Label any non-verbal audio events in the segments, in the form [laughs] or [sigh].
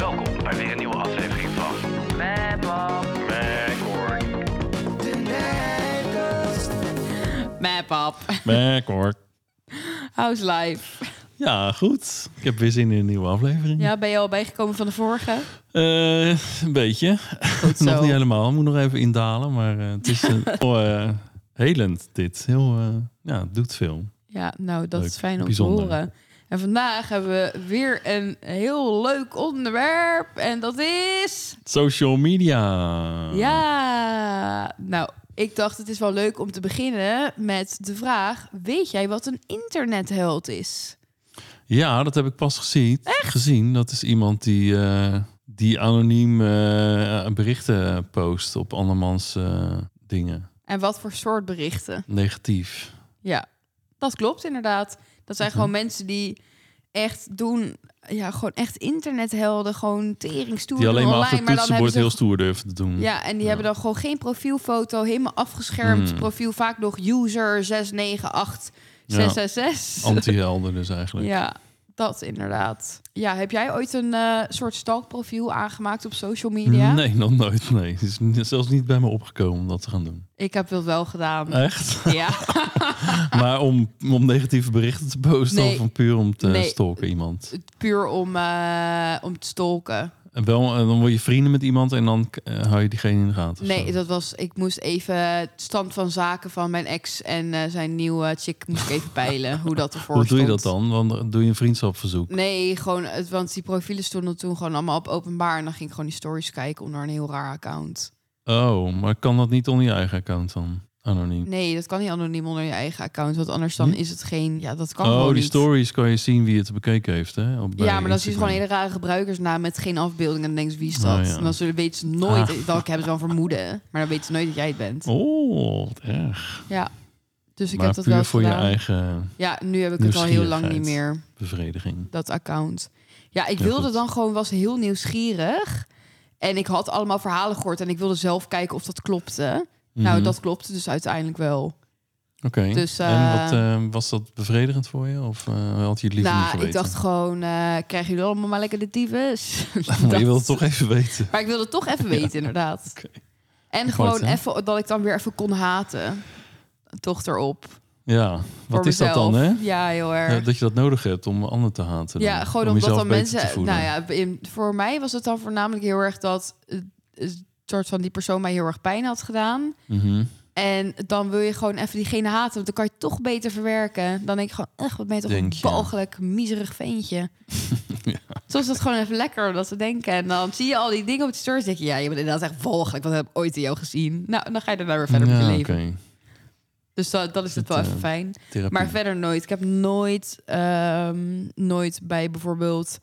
Welkom bij weer een nieuwe aflevering van Map Map up. Back hoor. How's life? Ja, goed. Ik heb weer zin in een nieuwe aflevering. Ja, ben je al bijgekomen van de vorige? Eh, een beetje. Goed [laughs] zo. nog niet helemaal. Moet nog even indalen. Maar eh, het is een, [laughs] oh, eh, helend dit. Heel, eh, ja, het doet veel. Ja, nou, dat Leuk. is fijn om Bijzonder. te horen. En vandaag hebben we weer een heel leuk onderwerp. En dat is... Social media. Ja, nou, ik dacht het is wel leuk om te beginnen met de vraag... Weet jij wat een internetheld is? Ja, dat heb ik pas gezien. gezien. Dat is iemand die, eh, die anoniem eh, berichten post op andermans eh, dingen. En wat voor soort berichten? Negatief. Ja, dat klopt inderdaad. Dat zijn Mhm. gewoon mensen die echt doen... Ja, gewoon echt internethelden. Gewoon teringstoer Die alleen maar online. maar dan hebben toetsenbord ze heel stoer durven te doen. Ja, en die Ja. hebben dan gewoon geen profielfoto, helemaal afgeschermd Hmm. profiel, vaak nog user 698666. Anti-helden dus eigenlijk. Ja, dat inderdaad. Ja, heb jij ooit een eh, soort stalkprofiel aangemaakt op social media? [laughs] Nee, nog nooit. Nee, het is zelfs niet bij me opgekomen om dat te gaan doen. Ik heb dat wel gedaan. Echt? Ja, [laughs] maar om, om negatieve berichten te posten Nee. of puur om te Nee. stalken iemand? puur om, eh, om te stalken. En wel, en dan word je vrienden met iemand en dan eh, hou je diegene in de gaten. Nee, zo. dat was. Ik moest even het stand van zaken van mijn ex en eh, zijn nieuwe chick moest ik even peilen hoe dat ervoor [laughs] Hoe doe je dat stond. dan? Want doe je een vriendschapverzoek? Nee, gewoon, het, want die profielen stonden toen gewoon allemaal op openbaar. En dan ging ik gewoon die stories kijken onder een heel raar account. Oh, maar kan dat niet onder je eigen account dan? Anoniem. Nee, dat kan niet anoniem onder je eigen account. Want anders dan Hm? is het geen... Ja, dat kan oh, gewoon die niet. stories kan je zien wie het bekeken heeft, hè? Op, Ja, maar dan zie je gewoon een hele rare gebruikersnaam met geen afbeelding. En dan denk je, wie is dat? Oh, ja. En dan zullen weten ze nooit... Ah. Dan hebben ze wel vermoeden. Maar dan weten ze nooit dat jij het bent. Oh, wat erg. Ja. Dus ik maar heb dat wel voor gedaan. je eigen Ja, nu heb ik het al heel lang niet meer. bevrediging. dat account. Ja, ik Ja, wilde goed. dan gewoon, was heel nieuwsgierig. En ik had allemaal verhalen gehoord en ik wilde zelf kijken of dat klopte. Nou, Mhm. dat klopte dus uiteindelijk wel. Oké. Dus, en eh, wat, eh, was dat bevredigend voor je? Of eh, had je het liever niet nou, geweten? ik dacht gewoon, eh krijgen jullie allemaal maar lekker de tyfus? [laughs] [laughs] maar je wilde het toch even weten. Maar ik wilde het toch even [laughs] weten, inderdaad. Oké. En gewoon even, dat ik dan weer even kon haten. Toch erop. Ja, voor wat is dat dan, hè? Ja, heel erg. Ja, dat je dat nodig hebt om anderen te haten. Ja, dan. gewoon om omdat dan mensen. Nou ja, in, voor mij was het dan voornamelijk heel erg dat eh, soort van die persoon mij heel erg pijn had gedaan. Mhm. En dan wil je gewoon even diegene haten, want dan kan je het toch beter verwerken. Dan denk ik gewoon, echt, wat ben je toch Denk een balgelijk, miserig ventje. [laughs] Ja. Soms is het gewoon even lekker om dat te denken. En dan zie je al die dingen op de stories. denk je, ja, je bent inderdaad echt walgelijk. Wat heb ik ooit in jou gezien? Nou, dan ga je daarna weer verder met je Ja, leven. Dus dat, dat is het Het, wel eh, even fijn. Therapie. Maar verder nooit. Ik heb nooit, ehm, nooit bij bijvoorbeeld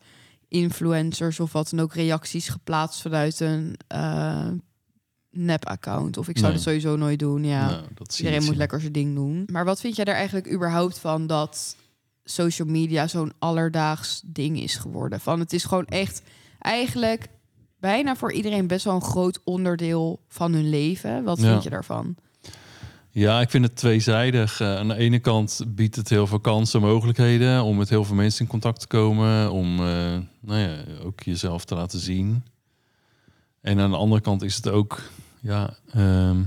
influencers of wat dan ook reacties geplaatst vanuit een eh, nep-account. Of ik zou Nee. dat sowieso nooit doen. Ja, Nou, iedereen moet lekker zijn ding doen. Maar wat vind jij er eigenlijk überhaupt van dat social media zo'n alledaags ding is geworden? Van het is gewoon echt eigenlijk bijna voor iedereen best wel een groot onderdeel van hun leven. Wat Ja. vind je daarvan? Ja, ik vind het tweezijdig. Eh, aan de ene kant biedt het heel veel kansen en mogelijkheden om met heel veel mensen in contact te komen. Om eh, nou ja, ook jezelf te laten zien. En aan de andere kant is het ook, ja, ehm,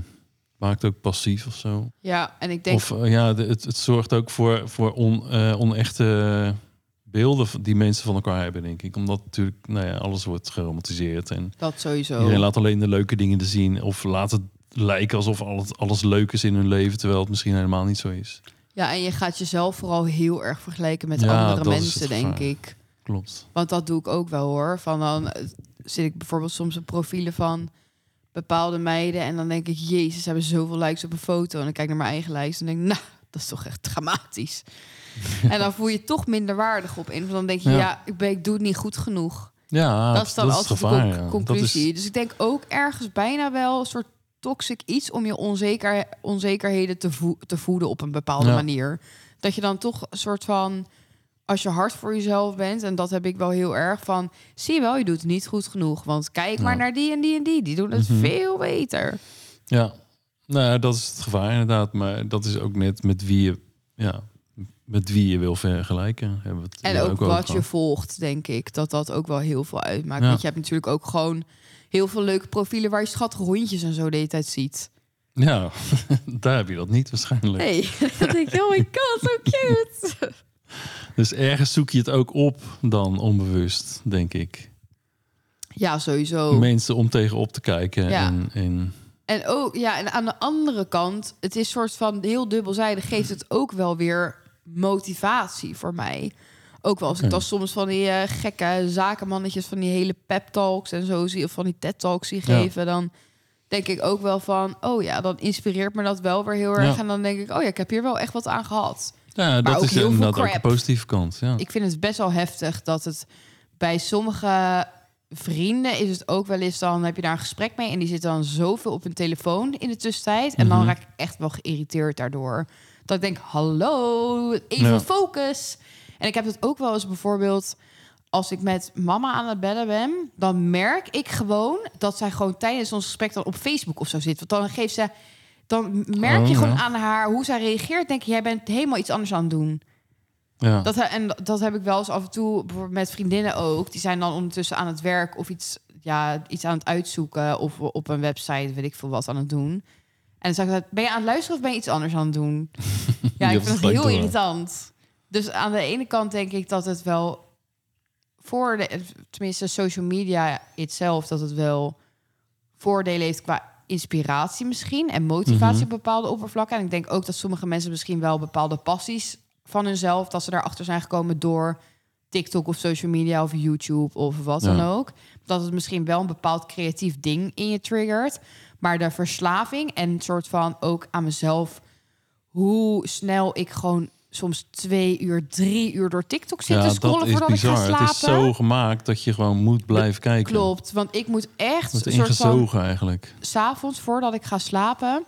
maakt ook passief of zo. Ja, en ik denk Of eh, ja, het, het zorgt ook voor, voor on, onechte beelden die mensen van elkaar hebben, denk ik. Omdat natuurlijk, nou ja, alles wordt geromantiseerd en dat sowieso. iedereen laat alleen de leuke dingen te zien. Of laat het lijken alsof alles, alles leuk is in hun leven, terwijl het misschien helemaal niet zo is. Ja, en je gaat jezelf vooral heel erg vergelijken met Ja, andere mensen, denk ik. Klopt. Want dat doe ik ook wel hoor. Van dan eh, zit ik bijvoorbeeld soms op profielen van bepaalde meiden. En dan denk ik, jezus, ze hebben zoveel likes op een foto. En dan kijk ik naar mijn eigen lijst en denk nou, dat is toch echt dramatisch. [laughs] en dan voel je je toch minder waardig op in. Want dan denk je, ja, Ja. ik, ben, ik doe het niet goed genoeg. Ja, dat is dan gevaar, ja. Dat conclusie. is- Dus ik denk ook ergens bijna wel een soort toxic iets om je onzeker, onzekerheden te, vo- te voeden op een bepaalde Ja. manier. Dat je dan toch een soort van, als je hard voor jezelf bent, en dat heb ik wel heel erg van, zie je wel, je doet het niet goed genoeg. Want kijk maar naar die en die en die, die doen het Mhm. veel beter. Ja, nou dat is het gevaar inderdaad. Maar dat is ook net met wie je ja, met wie je wil vergelijken. Hebben het En ook wat je volgt, denk ik. Dat dat ook wel heel veel uitmaakt. Ja. Want je hebt natuurlijk ook gewoon heel veel leuke profielen... waar je schattige hondjes en zo de hele tijd ziet. Ja, [laughs] daar heb je dat niet waarschijnlijk. Nee, [laughs] dan denk je, oh my god, so cute. [laughs] Dus ergens zoek je het ook op dan onbewust, denk ik. Ja, sowieso. Mensen om tegenop te kijken. Ja. En, en En ook, ja, en aan de andere kant, het is soort van heel dubbelzijdig, geeft het ook wel weer motivatie voor mij. Ook wel als ik Oké. dan soms van die eh, gekke zakenmannetjes van die hele pep talks en zo zie, of van die TED talks zie Ja. geven, dan denk ik ook wel van, oh ja, dan inspireert me dat wel weer heel erg. Ja. En dan denk ik, oh ja, ik heb hier wel echt wat aan gehad. ja, dat is heel veel inderdaad ook de positieve kant. Ja. Ik vind het best wel heftig dat het bij sommige vrienden is het ook wel eens dan heb je daar een gesprek mee en die zitten dan zoveel op hun telefoon in de tussentijd en dan Mhm. raak ik echt wel geïrriteerd daardoor. Dat ik denk, hallo, even Ja. focus. En ik heb het ook wel eens bijvoorbeeld als ik met mama aan het bellen ben, dan merk ik gewoon dat zij gewoon tijdens ons gesprek dan op Facebook of zo zit. Want dan geeft ze, dan merk Oh, je gewoon ja. aan haar hoe zij reageert. Denk je, jij bent helemaal iets anders aan het doen. ja. Dat, en dat heb ik wel eens af en toe bijvoorbeeld met vriendinnen ook. Die zijn dan ondertussen aan het werk of iets, ja, iets aan het uitzoeken of op een website, weet ik veel wat, aan het doen. En dan zeg ik, altijd, ben je aan het luisteren of ben je iets anders aan het doen? [laughs] Ja, ik vind het heel door. irritant. Dus aan de ene kant denk ik dat het wel voor de, tenminste social media itself, dat het wel voordelen heeft qua inspiratie misschien en motivatie Mhm. op bepaalde oppervlakken. En ik denk ook dat sommige mensen misschien wel bepaalde passies van hunzelf, dat ze daarachter zijn gekomen door TikTok of social media of YouTube of wat dan ook. Dat het misschien wel een bepaald creatief ding in je triggert. Maar de verslaving en een soort van ook aan mezelf, hoe snel ik gewoon soms twee uur, drie uur door TikTok zit te ja, scrollen dat is voordat ik bizar. ga slapen. Het is zo gemaakt dat je gewoon moet blijven kijken. Klopt, want ik moet echt Het soort van ingezogen eigenlijk. s'avonds voordat ik ga slapen,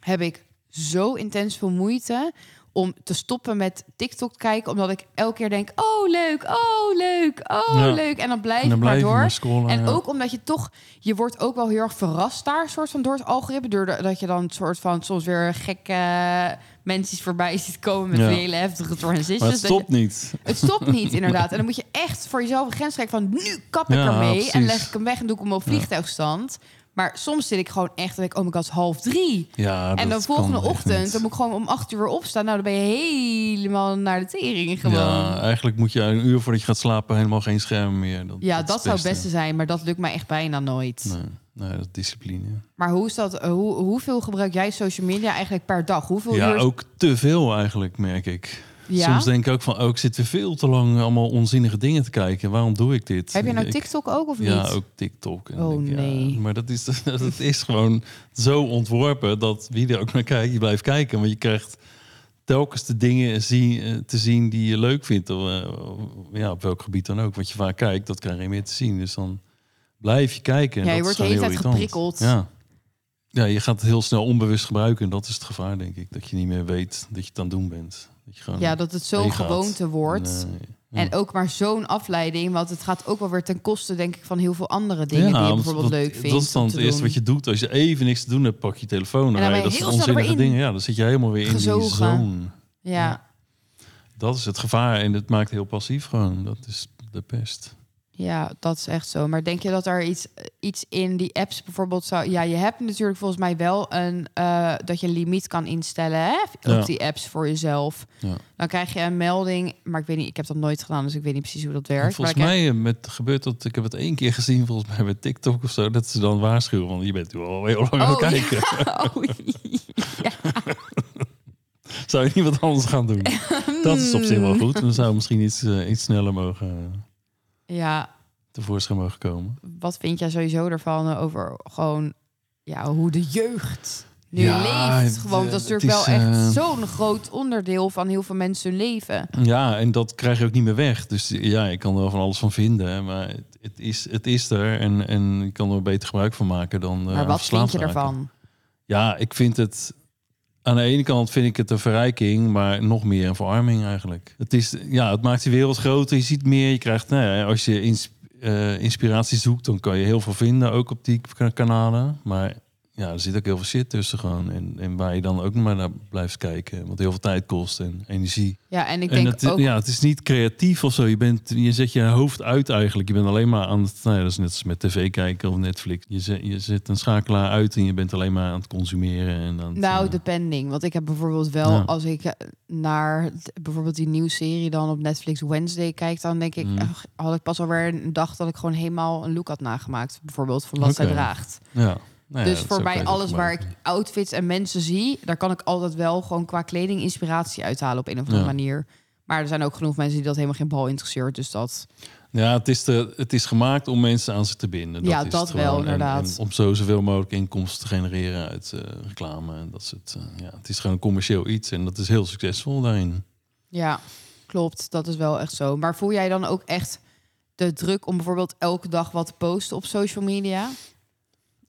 heb ik zo intens veel moeite om te stoppen met TikTok kijken, omdat ik elke keer denk: oh leuk, oh leuk, oh Ja. leuk, en dan blijf En dan maar door. maar scrollen. En ja. ook omdat je toch, je wordt ook wel heel erg verrast daar, soort van door het algoritme, doordat dat je dan soort van soms weer gekke mensen voorbij ziet komen met Ja. hele heftige transitions. maar het je- stopt niet. het stopt niet, [laughs] inderdaad. En dan moet je echt voor jezelf een grens trekken van... nu kap ik ermee en leg ik hem weg en doe ik hem op vliegtuigstand. Maar soms zit ik gewoon echt denk ik... oh my god, half drie. Ja, en dan dat volgende ochtend, dan moet ik gewoon om acht uur opstaan. Nou, dan ben je helemaal naar de tering gewoon. Ja, Ja, eigenlijk moet je een uur voordat je gaat slapen helemaal geen scherm meer. Dat, dat, is zou het beste zijn, maar dat lukt mij echt bijna nooit. Nee, nee, dat is discipline. Maar hoe is dat, hoe, hoeveel gebruik jij social media eigenlijk per dag? Hoeveel Ja, uur? ook te veel eigenlijk, merk ik. Ja? Soms denk ik ook van, oh, ik zit weer veel te lang allemaal onzinnige dingen te kijken. Waarom doe ik dit? Heb je nou Ik- TikTok ook of Ja, niet? ook TikTok. En Oh, denk, ja, nee. maar dat is, [laughs] dat is gewoon zo ontworpen dat wie er ook naar kijkt, je blijft kijken. Want je krijgt telkens de dingen zien, eh, te zien die je leuk vindt. Of, eh, ja, op welk gebied dan ook. Wat je vaak kijkt, dat krijg je meer te zien. Dus dan blijf je kijken. En Ja, je dat wordt de hele tijd geprikkeld. Ja. ja, je gaat het heel snel onbewust gebruiken. En dat is het gevaar, denk ik. Dat je niet meer weet dat je het aan het doen bent. Dat je gewoon Ja, dat het zo'n meegaat. gewoonte wordt. Ja. En ook maar zo'n afleiding, want het gaat ook wel weer ten koste, denk ik, van heel veel andere dingen die je bijvoorbeeld dat- leuk vindt. Dat is dan het te eerste doen. wat je doet. Als je even niks te doen hebt, pak je telefoon. ben je dat snel onzinnige dingen. Ja, dan zit je helemaal weer in die Gezogen. zone. Ja, Dat is het gevaar. En het maakt heel passief gewoon. Dat is de pest. Ja, dat is echt zo. Maar denk je dat er iets, iets in die apps bijvoorbeeld zou... Ja, je hebt natuurlijk volgens mij wel een... eh, dat je een limiet kan instellen hè, op Ja. die apps voor jezelf. Ja. Dan krijg je een melding, maar ik weet niet, ik heb dat nooit gedaan, dus ik weet niet precies hoe dat werkt. En volgens maar mij eh, met, gebeurt dat... Ik heb het één keer gezien, volgens mij met TikTok of zo. Dat ze dan waarschuwen. Want je bent nu al heel lang aan het Oh, ja. kijken. [laughs] Oh, Zou je niet wat anders gaan doen? [laughs] Dat is op zich wel goed. Dan zou misschien iets, eh, iets sneller mogen ja, tevoorschijn mogen komen. wat vind jij sowieso ervan eh, over gewoon ja, hoe de jeugd nu Ja, leeft? Gewoon, eh, dat is het natuurlijk wel echt eh, zo'n groot onderdeel van heel veel mensen hun leven. Ja, en dat krijg je ook niet meer weg. Dus ja, ik kan er wel van alles van vinden. Maar het, het, is, het is er. En, en ik kan er beter gebruik van maken dan. eh, maar wat vind je raken. ervan? Ja, ik vind het. Aan de ene kant vind ik het een verrijking, maar nog meer een verarming eigenlijk. Het, is, ja, het maakt de wereld groter. Je ziet meer. Je krijgt, nou ja, als je eh, inspiratie zoekt, dan kan je heel veel vinden, ook op die kanalen. Maar ja, er zit ook heel veel shit tussen gewoon. En, en waar je dan ook maar naar blijft kijken. Wat heel veel tijd kost en energie. Ja, en ik en denk het, ook... ja, het is niet creatief of zo. Je, bent, je zet je hoofd uit eigenlijk. Je bent alleen maar aan het... Nou ja, dat is net als met tv kijken of Netflix. Je zet, je zet een schakelaar uit en je bent alleen maar aan het consumeren. En aan het, Nou, eh, depending. Want ik heb bijvoorbeeld wel, Ja. als ik eh, naar bijvoorbeeld die nieuwe serie dan op Netflix Wednesday kijk, dan denk ik, Mm. ach, had ik pas alweer een dag dat ik gewoon helemaal een look had nagemaakt. Bijvoorbeeld van wat zij Oké. draagt. ja. Nou ja, dus dat voor mij dat alles waar ik outfits en mensen zie, daar kan ik altijd wel gewoon qua kleding inspiratie uithalen op een of andere Ja. manier. Maar er zijn ook genoeg mensen die dat helemaal geen bal interesseert. Dus dat. Ja, het is, de, het is gemaakt om mensen aan zich te binden. Ja, is dat wel, inderdaad. En, om zo zoveel mogelijk inkomsten te genereren uit eh, reclame. En dat soort, eh, ja, het is gewoon een commercieel iets en dat is heel succesvol daarin. Ja, klopt. Dat is wel echt zo. Maar voel jij dan ook echt de druk om bijvoorbeeld elke dag wat te posten op social media?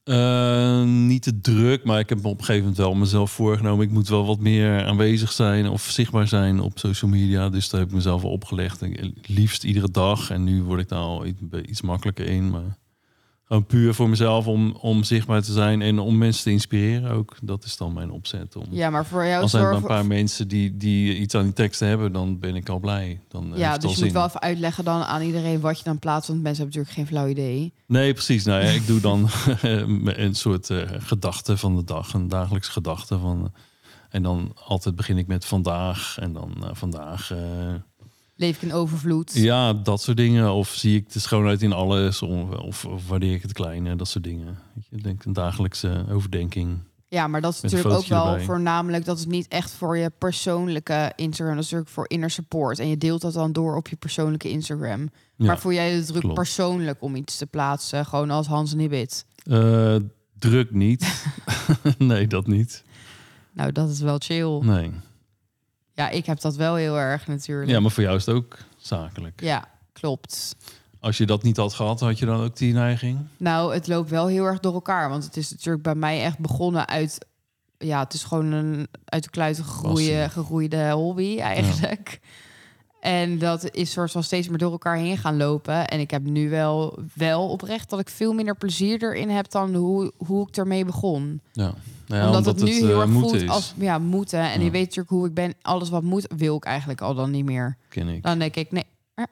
Eh, niet te druk, maar ik heb op een gegeven moment wel mezelf voorgenomen. Ik moet wel wat meer aanwezig zijn of zichtbaar zijn op social media. Dus daar heb ik mezelf opgelegd. Liefst iedere dag. En nu word ik daar al iets, iets makkelijker in. Maar gewoon puur voor mezelf om, om zichtbaar te zijn en om mensen te inspireren ook. Dat is dan mijn opzet. Om, Ja, maar voor jou Als er maar zorgen. een paar mensen die, die iets aan die teksten hebben, dan ben ik al blij. Dan Ja, dus je moet wel even uitleggen dan aan iedereen wat je dan plaatst. Want mensen hebben natuurlijk geen flauw idee. Nee, precies. Nou ja, ik doe dan [laughs] een soort eh, gedachte van de dag, een dagelijks gedachte van. eh, en dan altijd begin ik met vandaag en dan eh, vandaag. Leef ik in overvloed. ja, dat soort dingen. Of zie ik de schoonheid in alles, of, of, of waardeer ik het kleine, dat soort dingen. Je, ik denk een dagelijkse overdenking. Ja, maar dat is natuurlijk ook wel erbij. voornamelijk... dat is niet echt voor je persoonlijke Instagram. Dat is natuurlijk voor inner support. En je deelt dat dan door op je persoonlijke Instagram. Ja. Maar voel jij de druk klopt. persoonlijk om iets te plaatsen? Gewoon als Hans Nibbit. Eh, druk niet. [laughs] nee, dat niet. Nou, dat is wel chill. Nee. Ja, ik heb dat wel heel erg natuurlijk. Ja, maar voor jou is het ook zakelijk. Ja, klopt. Als je dat niet had gehad, had je dan ook die neiging? Nou, het loopt wel heel erg door elkaar. Want het is natuurlijk bij mij echt begonnen uit... Ja, het is gewoon een uit de kluiten gegroeide, hobby eigenlijk. En dat is soort van steeds meer door elkaar heen gaan lopen. En ik heb nu wel, wel oprecht dat ik veel minder plezier erin heb... dan hoe, hoe ik ermee begon. Ja. Ja, omdat, het nu heel eh, erg moeten voelt is, als ja, moeten. En Ja. je weet natuurlijk hoe ik ben. Alles wat moet, wil ik eigenlijk al dan niet meer. ken ik. Dan denk ik, nee,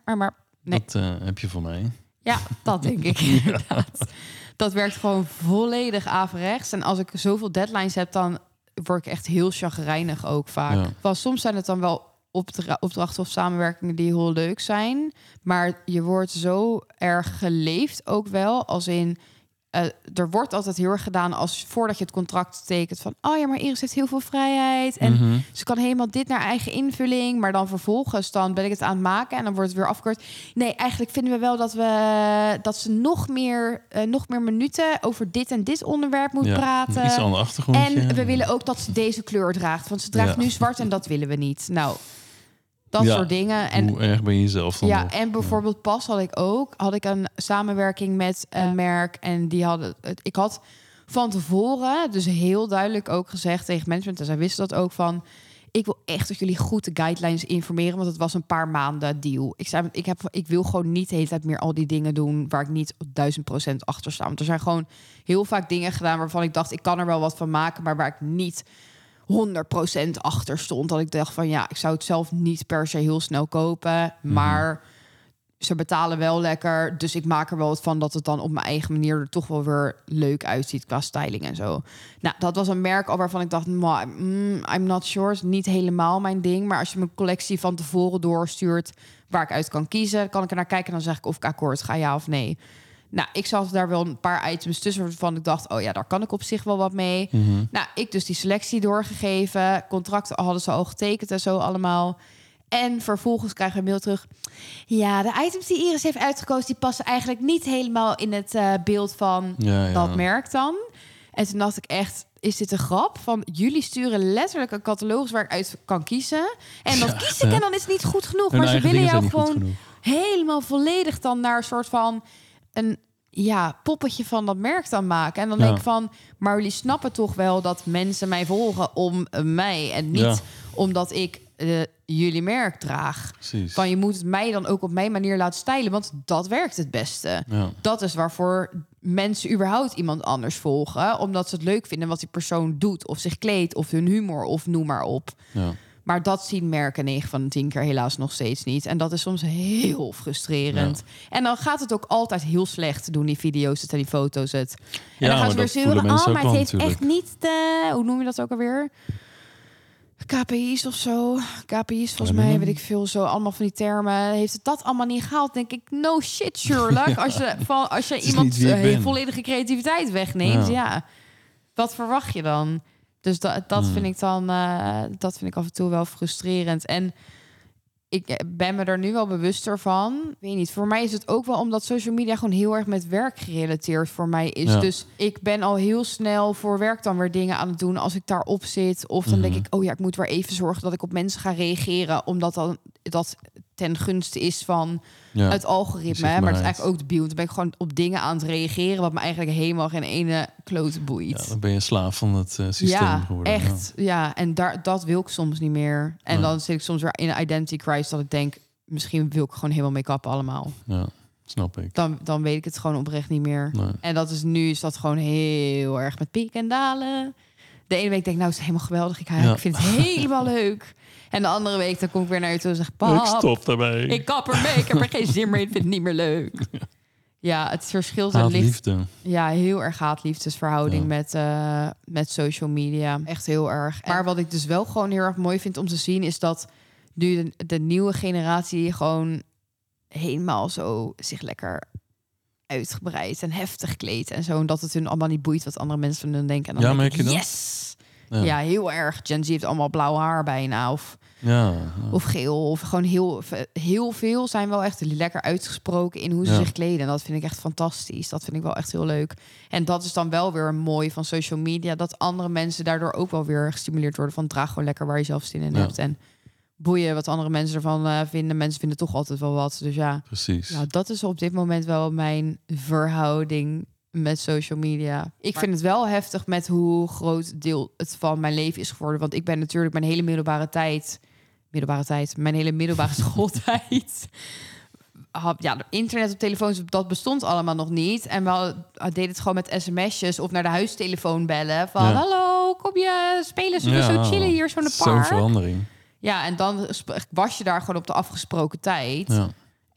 maar, maar, nee. Dat eh, heb je van mij. Ja, dat denk ik [laughs] inderdaad. Dat werkt gewoon volledig averechts. En als ik zoveel deadlines heb, dan word ik echt heel chagrijnig ook vaak. Ja. Want soms zijn het dan wel opdra- opdrachten of samenwerkingen die heel leuk zijn. Maar je wordt zo erg geleefd ook wel. Als in, eh, er wordt altijd heel erg gedaan als voordat je het contract tekent. Van, oh ja, maar Iris heeft heel veel vrijheid. En Mhm. ze kan helemaal dit naar eigen invulling. Maar dan vervolgens dan ben ik het aan het maken en dan wordt het weer afgekort. Nee, eigenlijk vinden we wel dat, we, dat ze nog meer, eh, nog meer minuten over dit en dit onderwerp moet Ja, praten. Iets aan de achtergrondje. En we willen ook dat ze deze kleur draagt. Want ze draagt Ja. nu zwart en dat willen we niet. Nou, dat Ja, soort dingen. En Hoe erg ben je jezelf dan ja, nog? en bijvoorbeeld pas had ik ook had ik een samenwerking met een merk en die hadden het. Ik had van tevoren dus heel duidelijk ook gezegd tegen management en zij wisten dat ook van. Ik wil echt dat jullie goed de guidelines informeren, want het was een paar maanden deal. Ik zei, ik heb, ik wil gewoon niet de hele tijd meer al die dingen doen waar ik niet duizend procent achter sta. Want er zijn gewoon heel vaak dingen gedaan waarvan ik dacht, ik kan er wel wat van maken, maar waar ik niet 100% achter stond. Dat ik dacht van ja, ik zou het zelf niet per se heel snel kopen. Maar ze betalen wel lekker. Dus ik maak er wel wat van dat het dan op mijn eigen manier er toch wel weer leuk uitziet qua styling en zo. Nou, dat was een merk al waarvan ik dacht, "Maar, mm, I'm not sure. Is niet helemaal mijn ding. Maar als je mijn collectie van tevoren doorstuurt waar ik uit kan kiezen, kan ik er naar kijken en dan zeg ik of ik akkoord ga, ja of nee. Nou, ik zag daar wel een paar items tussen waarvan ik dacht, oh ja, daar kan ik op zich wel wat mee. Mhm. Nou, ik dus die selectie doorgegeven. Contracten hadden ze al getekend en zo allemaal. En vervolgens krijgen we een mail terug. Ja, de items die Iris heeft uitgekozen... die passen eigenlijk niet helemaal in het eh, beeld van Ja, ja. dat merk dan. En toen dacht ik echt, is dit een grap? Van jullie sturen letterlijk een catalogus waar ik uit kan kiezen. En dat Ja, kies ik en dan is het niet goed genoeg. Hun maar ze willen jou gewoon helemaal volledig dan naar een soort van een ja, poppetje van dat merk dan maken. En dan Ja. denk ik van, maar jullie snappen toch wel dat mensen mij volgen om eh, mij en niet Ja. omdat ik eh, jullie merk draag. Precies. Van je moet het mij dan ook op mijn manier laten stijlen, want dat werkt het beste. Ja. Dat is waarvoor mensen überhaupt iemand anders volgen, omdat ze het leuk vinden wat die persoon doet, of zich kleedt, of hun humor, of noem maar op. Ja. Maar dat zien merken 9 van de 10 keer helaas nog steeds niet. En dat is soms heel frustrerend. En dan gaat het ook altijd heel slecht, doen die video's het en die foto's het. En Ja, dan gaan ze weer zeuren, oh, maar het heeft echt niet de... Hoe noem je dat ook alweer? KPI's of zo. KPI's volgens mij, weet ik veel, zo allemaal van die termen. Heeft het dat allemaal niet gehaald? Denk ik, no shit, Sherlock. [laughs] Als je, van, als je iemand eh, volledige creativiteit wegneemt, Ja. ja. Wat verwacht je dan? Dus dat, dat Hmm. vind ik dan, eh, dat vind ik af en toe wel frustrerend. En ik eh, ben me er nu wel bewuster van. Ik weet niet, voor mij is het ook wel omdat social media gewoon heel erg met werk gerelateerd voor mij is. Ja. Dus ik ben al heel snel voor werk dan weer dingen aan het doen als ik daarop zit. Of dan denk Mhm. ik, oh ja, ik moet weer even zorgen dat ik op mensen ga reageren. Omdat dan dat ten gunste is van Ja. het algoritme. hè. Maar het is eigenlijk ook de beeld. Dan ben ik gewoon op dingen aan het reageren... wat me eigenlijk helemaal geen ene klote boeit. Ja, dan ben je slaaf van het eh, systeem Ja, geworden. echt. Ja, en daar, dat wil ik soms niet meer. En dan zit ik soms weer in een identity crisis dat ik denk... misschien wil ik gewoon helemaal kappen allemaal. Ja, snap ik. Dan, dan weet ik het gewoon oprecht niet meer. Nee. En dat is nu is dat gewoon heel erg met piek en dalen. De ene week denk ik, nou is het helemaal geweldig. Ik, ik vind het helemaal leuk. En de andere week dan kom ik weer naar je toe en zeg... Pap, Ik stop daarbij. ik kap ermee. Ik heb er geen zin meer in. Ik vind het niet meer leuk. [laughs] Ja, het verschil zo licht liefde. ja, heel erg haat-liefdesverhouding Ja. met, eh, met social media. Echt heel erg. Maar wat ik dus wel gewoon heel erg mooi vind om te zien... is dat nu de, de nieuwe generatie gewoon helemaal zo zich lekker uitgebreid en heftig kleedt en zo. En dat het hun allemaal niet boeit wat andere mensen van hun denken. En dan Ja, denk merk ik, je dat? Yes! Ja. Ja. heel erg. Gen Z heeft allemaal blauw haar bijna. Of, Ja, ja. of geel. Of gewoon heel, heel veel zijn wel echt lekker uitgesproken in hoe ze zich kleden. En dat vind ik echt fantastisch. Dat vind ik wel echt heel leuk. En dat is dan wel weer mooi van social media. Dat andere mensen daardoor ook wel weer gestimuleerd worden van draag gewoon lekker waar je zelf zin in hebt. En boeien wat andere mensen ervan eh, vinden. Mensen vinden toch altijd wel wat. Dus ja, precies. nou, dat is op dit moment wel mijn verhouding met social media. Ik vind het wel heftig met hoe groot deel het van mijn leven is geworden. Want ik ben natuurlijk mijn hele middelbare tijd... Middelbare tijd? Mijn hele middelbare [laughs] schooltijd... had- Ja, internet op telefoons, dat bestond allemaal nog niet. En we deden het gewoon met sms'jes of naar de huistelefoon bellen. Van, Ja. hallo, kom je spelen? Zullen we Ja, zo chillen hier Zo'n park? verandering. Ja, en dan was je daar gewoon op de afgesproken tijd. Ja.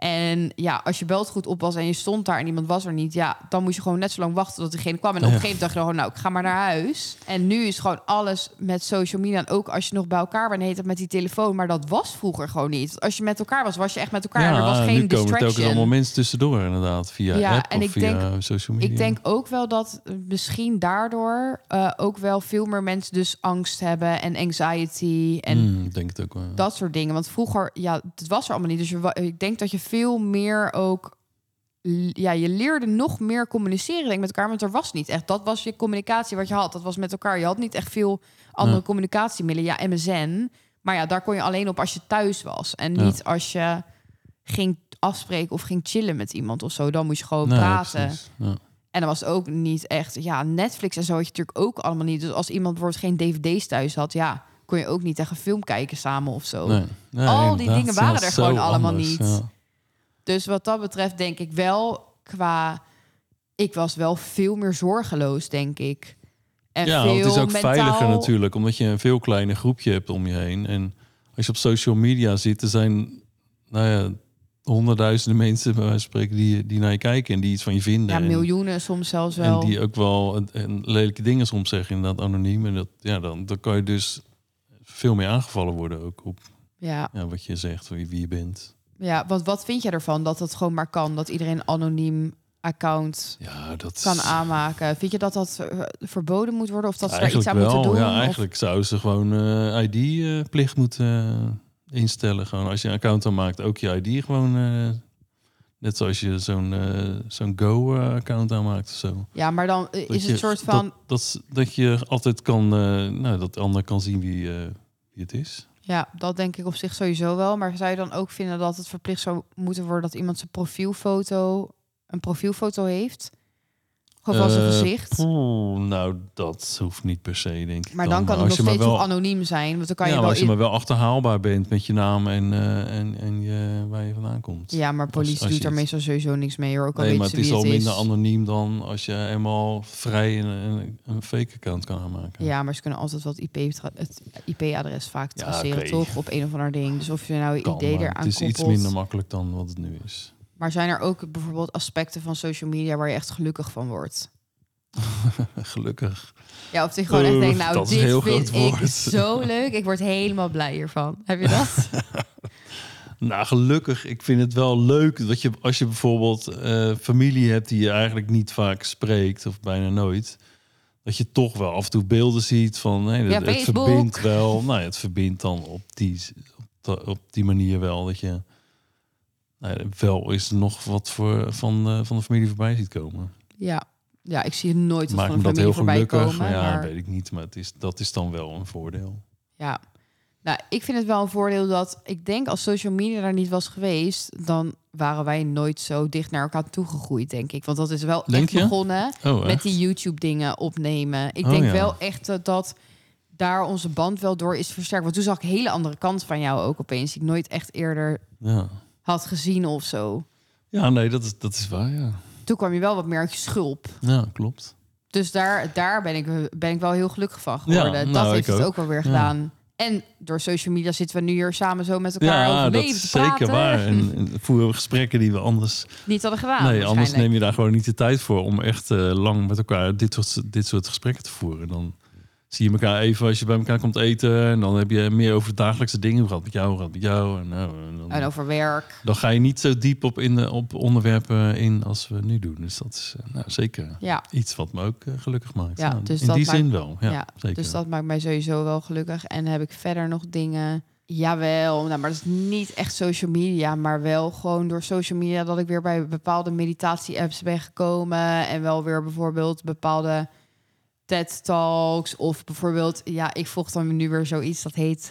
En ja, als je belt goed op was en je stond daar en iemand was er niet, ja, dan moest je gewoon net zo lang wachten tot diegene kwam. En op een gegeven moment dacht je gewoon, nou, ik ga maar naar huis. En nu is gewoon alles met social media. En ook als je nog bij elkaar bent, heet het met die telefoon. Maar dat was vroeger gewoon niet. Als je met elkaar was, was je echt met elkaar. en er was nu geen komen er telkens allemaal mensen tussendoor inderdaad. Via Ja, app en of ik via denk- social media. Ik denk ook wel dat eh, misschien daardoor eh, ook wel veel meer mensen dus angst hebben en anxiety en ik denk het ook wel. dat soort dingen. Want vroeger, ja, het was er allemaal niet. Dus je, ik denk dat je veel meer ook... Ja, je leerde nog meer communiceren denk ik, met elkaar. Want er was niet echt. Dat was je communicatie wat je had. Dat was met elkaar. Je had niet echt veel andere communicatiemiddelen. Ja, MSN. Maar ja, daar kon je alleen op als je thuis was. En Ja. niet als je ging afspreken of ging chillen met iemand of zo. Dan moest je gewoon Nee, praten. Ja. En dan was het ook niet echt... Ja, Netflix en zo had je natuurlijk ook allemaal niet. Dus als iemand bijvoorbeeld geen dvd's thuis had... Ja, kon je ook niet echt een film kijken samen of zo. Nee. Nee, Al die dingen waren er gewoon allemaal anders, niet. Dus wat dat betreft denk ik wel qua... Ik was wel veel meer zorgeloos, denk ik. En Ja, veel het is ook mentaal... veiliger natuurlijk, omdat je een veel kleiner groepje hebt om je heen. En als je op social media zit, er zijn nou ja, honderdduizenden mensen bij wijze van spreken die, die naar je kijken en die iets van je vinden. Ja, En- miljoenen soms zelfs En, wel. die ook wel lelijke dingen soms zeggen, inderdaad anoniem. En dat, ja, dan, dan kan je dus veel meer aangevallen worden ook op Ja, ja, wat je zegt, wie, wie je bent. Ja want wat vind jij ervan dat het gewoon maar kan? Dat iedereen een anoniem account Ja, dat kan aanmaken. Vind je dat dat eh, verboden moet worden? Of dat ze daar eigenlijk iets aan wel. moeten doen? Ja, Of- eigenlijk zouden ze gewoon eh ID-plicht moeten eh, instellen. Gewoon als je een account aanmaakt, ook je ID gewoon. net zoals je zo'n zo'n Go-account aanmaakt of zo. Ja, maar dan Dat is je- het soort van... Dat, dat, dat je altijd kan, nou, dat de ander kan zien wie, wie het is. Ja, dat denk ik op zich sowieso wel. Maar zou je dan ook vinden dat het verplicht zou moeten worden dat iemand zijn profielfoto, een profielfoto heeft? Gewoon Gewoon van zijn Eh, gezicht. poeh, nou, dat hoeft niet per se, denk ik. Maar dan kan het als nog je maar steeds wel, nog anoniem zijn. Want dan kan ja, je maar wel... als je in- maar wel achterhaalbaar bent met je naam en, eh, en, en je, waar je vandaan komt. Ja, maar politie als je doet daar meestal sowieso niks mee hoor. Ook al Nee, maar weten het ze is wie al het minder is. anoniem dan als je eenmaal vrij een, een, een fake account kan aanmaken. Ja, maar ze kunnen altijd het IP tra- het IP-adres vaak Ja, traceren, oké. toch? Op een of ander ding. Dus of je nou een Kan, idee maar eraan Het is iets minder makkelijk dan wat het nu is. Maar zijn er ook bijvoorbeeld aspecten van social media waar je echt gelukkig van wordt? [laughs] Gelukkig. Ja, of je gewoon echt denkt, nou, dat dit vind ik woord. zo leuk. Ik word helemaal blij hiervan. Heb je dat? [laughs] Nou, gelukkig. Ik vind het wel leuk dat je als je bijvoorbeeld eh, familie hebt die je eigenlijk niet vaak spreekt of bijna nooit, dat je toch wel af en toe beelden ziet van nee, Ja, het, verbindt wel. Nou, ja, het verbindt dan op die op, de- op die manier wel dat je nou wel is nog wat voor van eh, van de familie voorbij ziet komen. ja. ja, ik zie nooit wat Maakt van me een dat familie heel voorbij gelukkig? komen. ja, maar... weet ik niet, maar het is dat is dan wel een voordeel. Ja, nou, ik vind het wel een voordeel dat ik denk als social media daar niet was geweest, dan waren wij nooit zo dicht naar elkaar toegegroeid, denk ik. Want dat is wel Denk echt je? begonnen Oh, met die YouTube-dingen opnemen. Ik Oh, denk ja. wel echt dat, dat daar onze band wel door is versterkt. Want toen zag ik hele andere kant van jou ook opeens, die ik nooit echt eerder Ja. Had gezien of zo. Ja, nee, dat is, dat is waar, ja. Toen kwam je wel wat meer uit je schulp. Ja, klopt. Dus daar, daar ben, ik, ben ik wel heel gelukkig van geworden. Ja, dat nou, heeft het ook. ook wel weer Ja. gedaan. En door social media zitten we nu hier samen zo met elkaar Ja, over dat leven is te zeker waar. En, [laughs] en voeren we gesprekken die we anders... Niet hadden gedaan. nee, anders neem je daar gewoon niet de tijd voor... om echt eh, lang met elkaar dit soort, dit soort gesprekken te voeren. Dan zie je elkaar even als je bij elkaar komt eten... en dan heb je meer over de dagelijkse dingen. Het met jou, het met jou? En, nou, en dan, En over werk. dan ga je niet zo diep op, in de, op onderwerpen in als we nu doen. Dus dat is eh, nou, zeker Ja, iets wat me ook eh, gelukkig maakt. Ja, dus in dat die maakt- zin wel. Ja, ja, zeker. dus dat maakt mij sowieso wel gelukkig. En heb ik verder nog dingen... Jawel, nou, maar dat is niet echt social media, maar wel gewoon door social media dat ik weer bij bepaalde meditatie-apps ben gekomen en wel weer bijvoorbeeld bepaalde TED-talks of bijvoorbeeld, ja, ik volg dan nu weer zoiets dat heet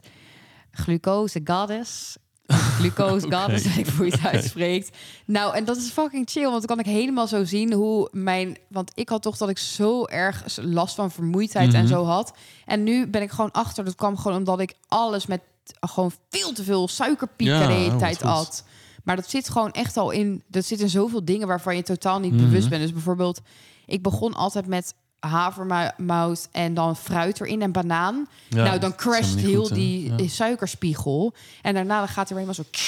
Glucose Goddess. [laughs] Glucose Oké. Goddess, weet ik hoe je het uitspreekt. Nou, en dat is fucking chill, want dan kan ik helemaal zo zien hoe mijn... Want ik had toch dat ik zo erg last van vermoeidheid en Mhm. zo had. En nu ben ik gewoon achter. Dat kwam gewoon omdat ik alles met gewoon veel te veel suikerpieken Ja, de hele oh, tijd at. Maar dat zit gewoon echt al in... Dat zit in zoveel dingen waarvan je totaal niet Mhm. bewust bent. Dus bijvoorbeeld, ik begon altijd met havermout en dan fruit erin en banaan. Ja, nou, dan crasht heel goed, die Ja. suikerspiegel. En daarna dan gaat hij weer helemaal zo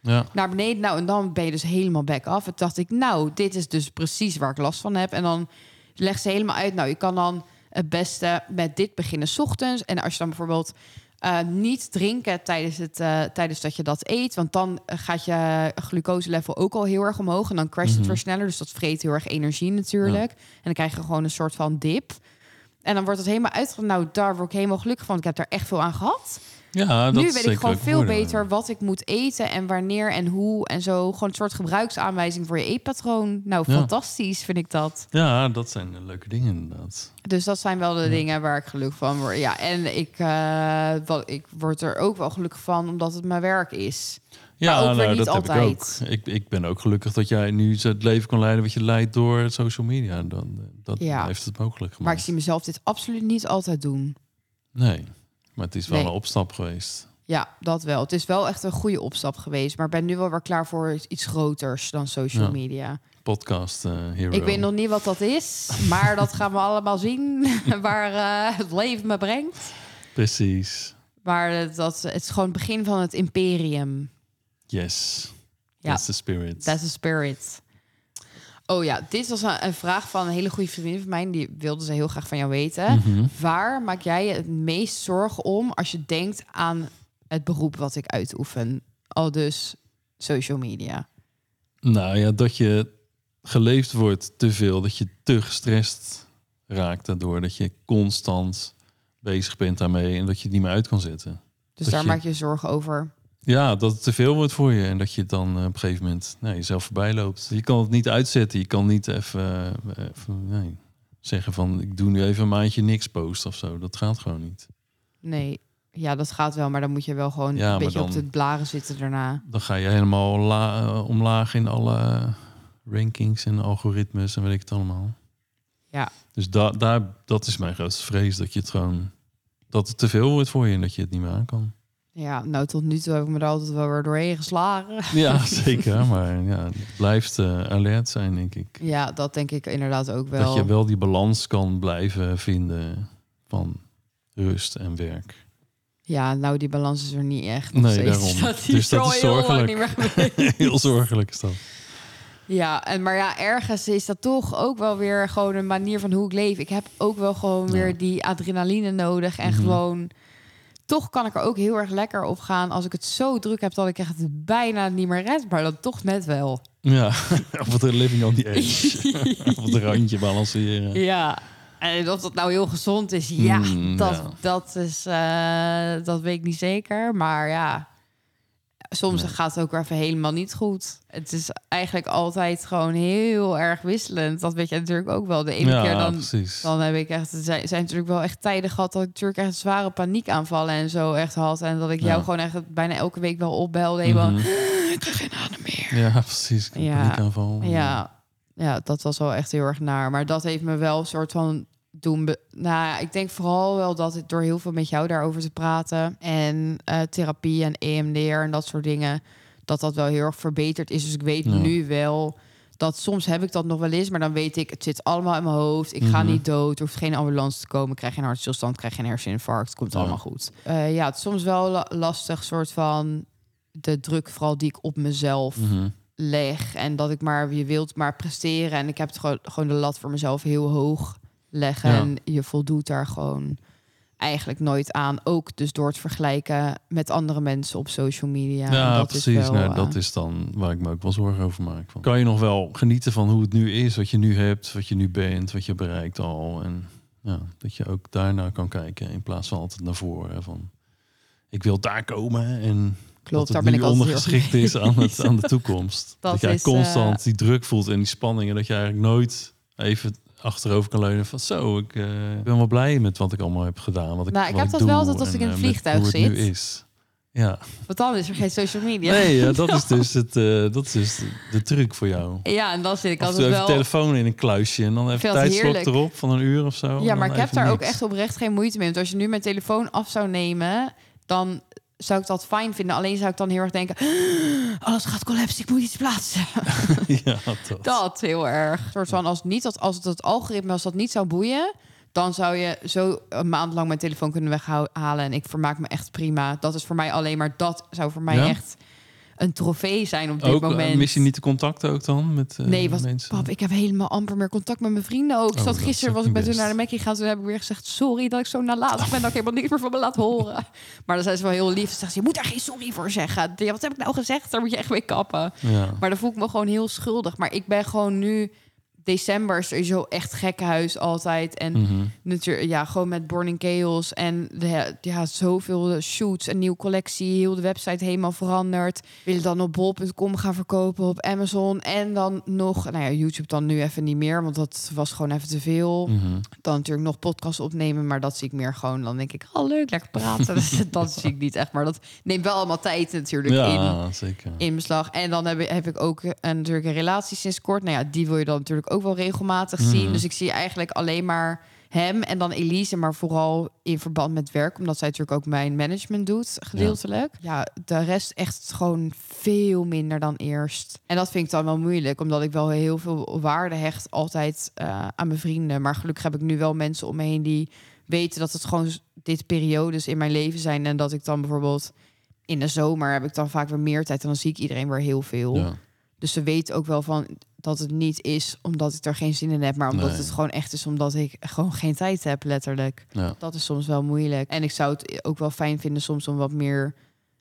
Ja. naar beneden. Nou, en dan ben je dus helemaal back af. En dacht ik, nou, dit is dus precies waar ik last van heb. En dan legt ze helemaal uit. Nou, je kan dan het beste met dit beginnen 's ochtends. En als je dan bijvoorbeeld eh, niet drinken tijdens, het, eh, tijdens dat je dat eet, want dan gaat je glucoselevel ook al heel erg omhoog. En dan crasht het Mhm. weer sneller. Dus dat vreet heel erg energie natuurlijk. En dan krijg je gewoon een soort van dip. En dan wordt het helemaal uitgegaan. Nou, daar word ik helemaal gelukkig van. Ik heb daar echt veel aan gehad Ja, dat nu weet ik gewoon veel beter wat ik moet eten en wanneer en hoe en zo. Gewoon een soort gebruiksaanwijzing voor je eetpatroon. Nou, Ja. fantastisch vind ik dat. Ja, dat zijn leuke dingen inderdaad. Dus dat zijn wel de Ja. dingen waar ik gelukkig van word. Ja, en ik, eh, wat, ik word er ook wel gelukkig van omdat het mijn werk is. Ja, ook weer nou, niet dat heb ik altijd. ook. Ik, ik ben ook gelukkig dat jij nu het leven kan leiden wat je leidt door social media. Dan, eh, dat Ja. heeft het mogelijk gemaakt. Maar ik zie mezelf dit absoluut niet altijd doen. Nee, maar het is wel Nee. een opstap geweest. Ja, dat wel. Het is wel echt een goede opstap geweest. Maar ik ben nu wel weer klaar voor iets groters dan social Ja. media. Podcast eh hero. Ik weet nog niet wat dat is, maar dat gaan we allemaal zien [laughs] waar eh, het leven me brengt. Precies. Maar het- dat, het is gewoon het begin van het imperium. Yes. Ja. That's the spirit. That's the spirit. Oh ja, dit was een, een vraag van een hele goede vriendin van mij. Die wilde ze heel graag van jou weten. Mhm. Waar maak jij je het meest zorgen om als je denkt aan het beroep wat ik uitoefen? Al dus social media. Nou ja, dat je geleefd wordt te veel. Dat je te gestrest raakt daardoor. Dat je constant bezig bent daarmee. En dat je het niet meer uit kan zetten. Dus Dat daar je- maak je je zorgen over. Ja, dat het te veel wordt voor je. En dat je dan eh, op een gegeven moment nee, jezelf voorbij loopt. Je kan het niet uitzetten. Je kan niet even, eh, even nee, zeggen van... ik doe nu even een maandje niks posten of zo. Dat gaat gewoon niet. Nee, ja, dat gaat wel. Maar dan moet je wel gewoon Ja, een beetje op de blaren zitten daarna. Dan ga je helemaal la- eh, omlaag in alle rankings en algoritmes en weet ik het allemaal. Ja. Dus da daar, dat is mijn grootste vrees. Dat je het gewoon... Dat het te veel wordt voor je en dat je het niet meer aan kan. Ja, nou tot nu toe heb ik me er altijd wel weer doorheen geslagen. [laughs] Ja, zeker. Maar ja, het blijft eh, alert zijn, denk ik. Ja, dat denk ik inderdaad ook wel. Dat je wel die balans kan blijven vinden van rust en werk. Ja, nou die balans is er niet echt. Nee, steeds. daarom. [laughs] Dat Dus dat is heel zorgelijk. niet meer [laughs] geweest. Heel zorgelijk is dat. Ja, en maar ja, ergens is dat toch ook wel weer gewoon een manier van hoe ik leef. Ik heb ook wel gewoon Ja. weer die adrenaline nodig. En Mhm. gewoon, toch kan ik er ook heel erg lekker op gaan als ik het zo druk heb dat ik echt bijna niet meer red. Maar dan toch net wel. Ja, [laughs] of het living on the [laughs] edge. op het randje balanceren. Ja. En of dat nou heel gezond is, ja, Mm, dat, ja. Dat, is, eh, dat weet ik niet zeker. Maar ja, soms Nee. gaat het ook even helemaal niet goed. Het is eigenlijk altijd gewoon heel erg wisselend. Dat weet je natuurlijk ook wel. De ene ja, keer dan, precies. dan heb ik echt... Er zijn, zijn natuurlijk wel echt tijden gehad dat ik natuurlijk echt zware paniekaanvallen en zo echt had. En dat ik jou gewoon echt bijna elke week wel opbelde. Mhm. ik krijg geen adem meer. Ja, precies. Heb Ja. paniekaanval. Ja, ja, dat was wel echt heel erg naar. Maar dat heeft me wel een soort van doen. Nou, ik denk vooral wel dat het door heel veel met jou daarover te praten en eh, therapie en EMDR en dat soort dingen, dat dat wel heel erg verbeterd is. Dus ik weet Ja. nu wel dat soms heb ik dat nog wel eens, maar dan weet ik, het zit allemaal in mijn hoofd. Ik ga Mhm. niet dood, er hoeft geen ambulance te komen, ik krijg geen hartstilstand, ik krijg geen herseninfarct, het komt Ja. allemaal goed. Eh, ja, het is soms wel la- lastig, soort van de druk vooral die ik op mezelf Mhm. leg. En dat ik maar, je wilt maar presteren. En ik heb het gewoon, gewoon de lat voor mezelf heel hoog leggen. Ja. En je voldoet daar gewoon eigenlijk nooit aan. Ook dus door het vergelijken met andere mensen op social media. Ja, En dat precies. Is wel, nou, eh, dat is dan waar ik me ook wel zorgen over maak. Van. Kan je nog wel genieten van hoe het nu is, wat je nu hebt, wat je nu bent, wat je bereikt al. En ja, dat je ook daarnaar kan kijken in plaats van altijd naar voren. Van, ik wil daar komen en Klopt, dat daar het ben nu ondergeschikt is aan, het, aan de toekomst. [laughs] Dat, Dat jij is, constant eh, die druk voelt en die spanning. En dat je eigenlijk nooit even achterover kan leunen van zo, ik eh, ben wel blij met wat ik allemaal heb gedaan. Wat ik, Nou, ik heb dat doe wel altijd als en, ik in een eh, vliegtuig het nu zit. is. Ja. Want dan is er geen social media. Nee, ja, dat is [laughs] dus, het, eh, dat is dus de, truc voor jou. Ja, en dan zit ik altijd wel... telefoon in een kluisje en dan even dat tijdslok erop van een uur of zo. Ja, maar ik heb daar ook echt oprecht geen moeite mee. Want als je nu mijn telefoon af zou nemen, dan zou ik dat fijn vinden. Alleen zou ik dan heel erg denken, alles gaat collapsen, ik moet iets plaatsen. [laughs] ja, dat. Dat heel erg. Een soort van als niet dat als het, het algoritme als dat niet zou boeien, dan zou je zo een maand lang mijn telefoon kunnen weghalen en ik vermaak me echt prima. Dat is voor mij alleen maar dat zou voor mij Ja? echt een trofee zijn op dit Ook, eh, moment. mis je niet de contacten ook dan met eh, Nee, wat, mensen? pap, ik heb helemaal amper meer contact met mijn vrienden ook. Oh, dat gisteren was ik met hun naar de. Mackie gegaan. Toen heb ik weer gezegd, sorry dat ik zo nalatig ben. Dat ik helemaal niks meer van me laat horen. [laughs] Maar dan zijn ze wel heel lief. Ze zegt, je moet daar geen sorry voor zeggen. Ja, wat heb ik nou gezegd? Daar moet je echt mee kappen. Ja. Maar dan voel ik me gewoon heel schuldig. Maar ik ben gewoon nu... December is sowieso echt gekkenhuis altijd. En Mhm. natuurlijk, ja, gewoon met Born in Chaos. En de, ja, zoveel shoots, een nieuwe collectie. Heel de website helemaal veranderd. Willen dan op bol.com gaan verkopen op Amazon. En dan nog, nou ja, YouTube dan nu even niet meer. Want dat was gewoon even te veel. Mhm. Dan natuurlijk nog podcasts opnemen. Maar dat zie ik meer gewoon. Dan denk ik, oh leuk, lekker praten. [laughs] Dus dat zie ik niet echt. Maar dat neemt wel allemaal tijd natuurlijk in Ja, zeker. in beslag. En dan heb ik, heb ik ook een, natuurlijk een relatie sinds kort. Nou ja, die wil je dan natuurlijk ook wel regelmatig Mhm. zien. Dus ik zie eigenlijk alleen maar hem en dan Elise, maar vooral in verband met werk, omdat zij natuurlijk ook mijn management doet, gedeeltelijk. Ja, de rest echt gewoon veel minder dan eerst. En dat vind ik dan wel moeilijk, omdat ik wel heel veel waarde hecht altijd eh, aan mijn vrienden. Maar gelukkig heb ik nu wel mensen om me heen die weten dat het gewoon dit periodes in mijn leven zijn en dat ik dan bijvoorbeeld in de zomer heb ik dan vaak weer meer tijd en dan zie ik iedereen weer heel veel. Ja. Dus ze weten ook wel van dat het niet is omdat ik er geen zin in heb, maar omdat Nee. het gewoon echt is omdat ik gewoon geen tijd heb, letterlijk. Ja. Dat is soms wel moeilijk. En ik zou het ook wel fijn vinden soms om wat meer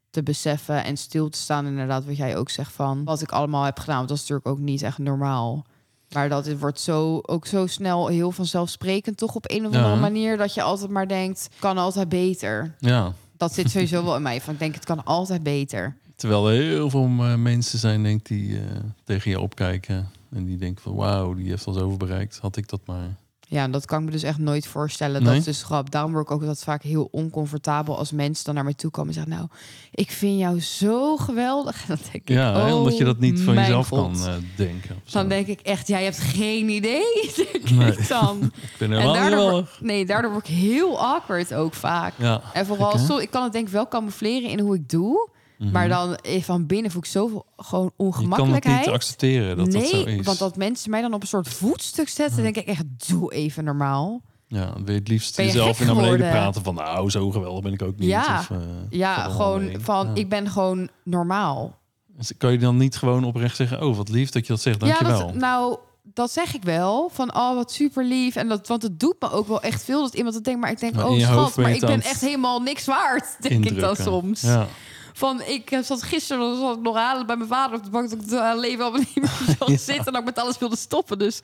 te beseffen en stil te staan. Inderdaad, wat jij ook zegt van wat ik allemaal heb gedaan. Want dat is natuurlijk ook niet echt normaal. Maar dat het wordt zo, ook zo snel heel vanzelfsprekend, toch op een of Ja. andere manier. Dat je altijd maar denkt, kan altijd beter. ja. Dat zit sowieso wel in mij. Van ik denk, het kan altijd beter. Terwijl er heel veel eh, mensen zijn denk ik, die eh, tegen je opkijken. En die denken van wauw, die heeft al zoveel bereikt. Had ik dat maar. Ja, dat kan ik me dus echt nooit voorstellen. Nee? Dat is dus grap. Daarom word ik ook altijd vaak heel oncomfortabel als mensen dan naar mij toe komen en zeggen: Nou, ik vind jou zo geweldig. [laughs] Dan denk ik, Ja, oh, omdat je dat niet van mijn jezelf God. kan eh, denken. Dan denk ik echt, jij hebt geen idee. [laughs] Denk Nee. ik dan. [laughs] ik ben En helemaal daardoor, geweldig. nee, daardoor word ik heel awkward ook vaak. Ja, En vooral, gek, zo, ik kan het denk ik wel camoufleren in hoe ik doe. Maar dan eh, van binnen voel ik zoveel gewoon Mhm. je kan het ongemakkelijkheid. niet accepteren dat nee, dat zo is. want dat mensen mij dan op een soort voetstuk zetten, denk ik echt, doe even normaal. Ja, dan wil je het liefst je jezelf in naar beneden geworden? praten van... nou, zo geweldig ben ik ook niet. Ja. Of, eh, Ja, gewoon van, Ja. ik ben gewoon normaal. Dus Kan je dan niet gewoon oprecht zeggen... oh, wat lief dat je dat zegt, Ja, dankjewel. dat, nou, dat zeg ik wel. Van, oh, wat super lief. En dat, want het doet me ook wel echt veel dat iemand het denkt. Maar ik denk, Maar oh schat, maar ik ben echt helemaal niks waard. [laughs] Denk ik dan soms. Ja. Van, ik eh, zat gisteren zat ik nog halen bij mijn vader op de bank. Dat ik het eh, leven allemaal niet meer Ja. zitten. En dat ik met alles wilde stoppen. Dus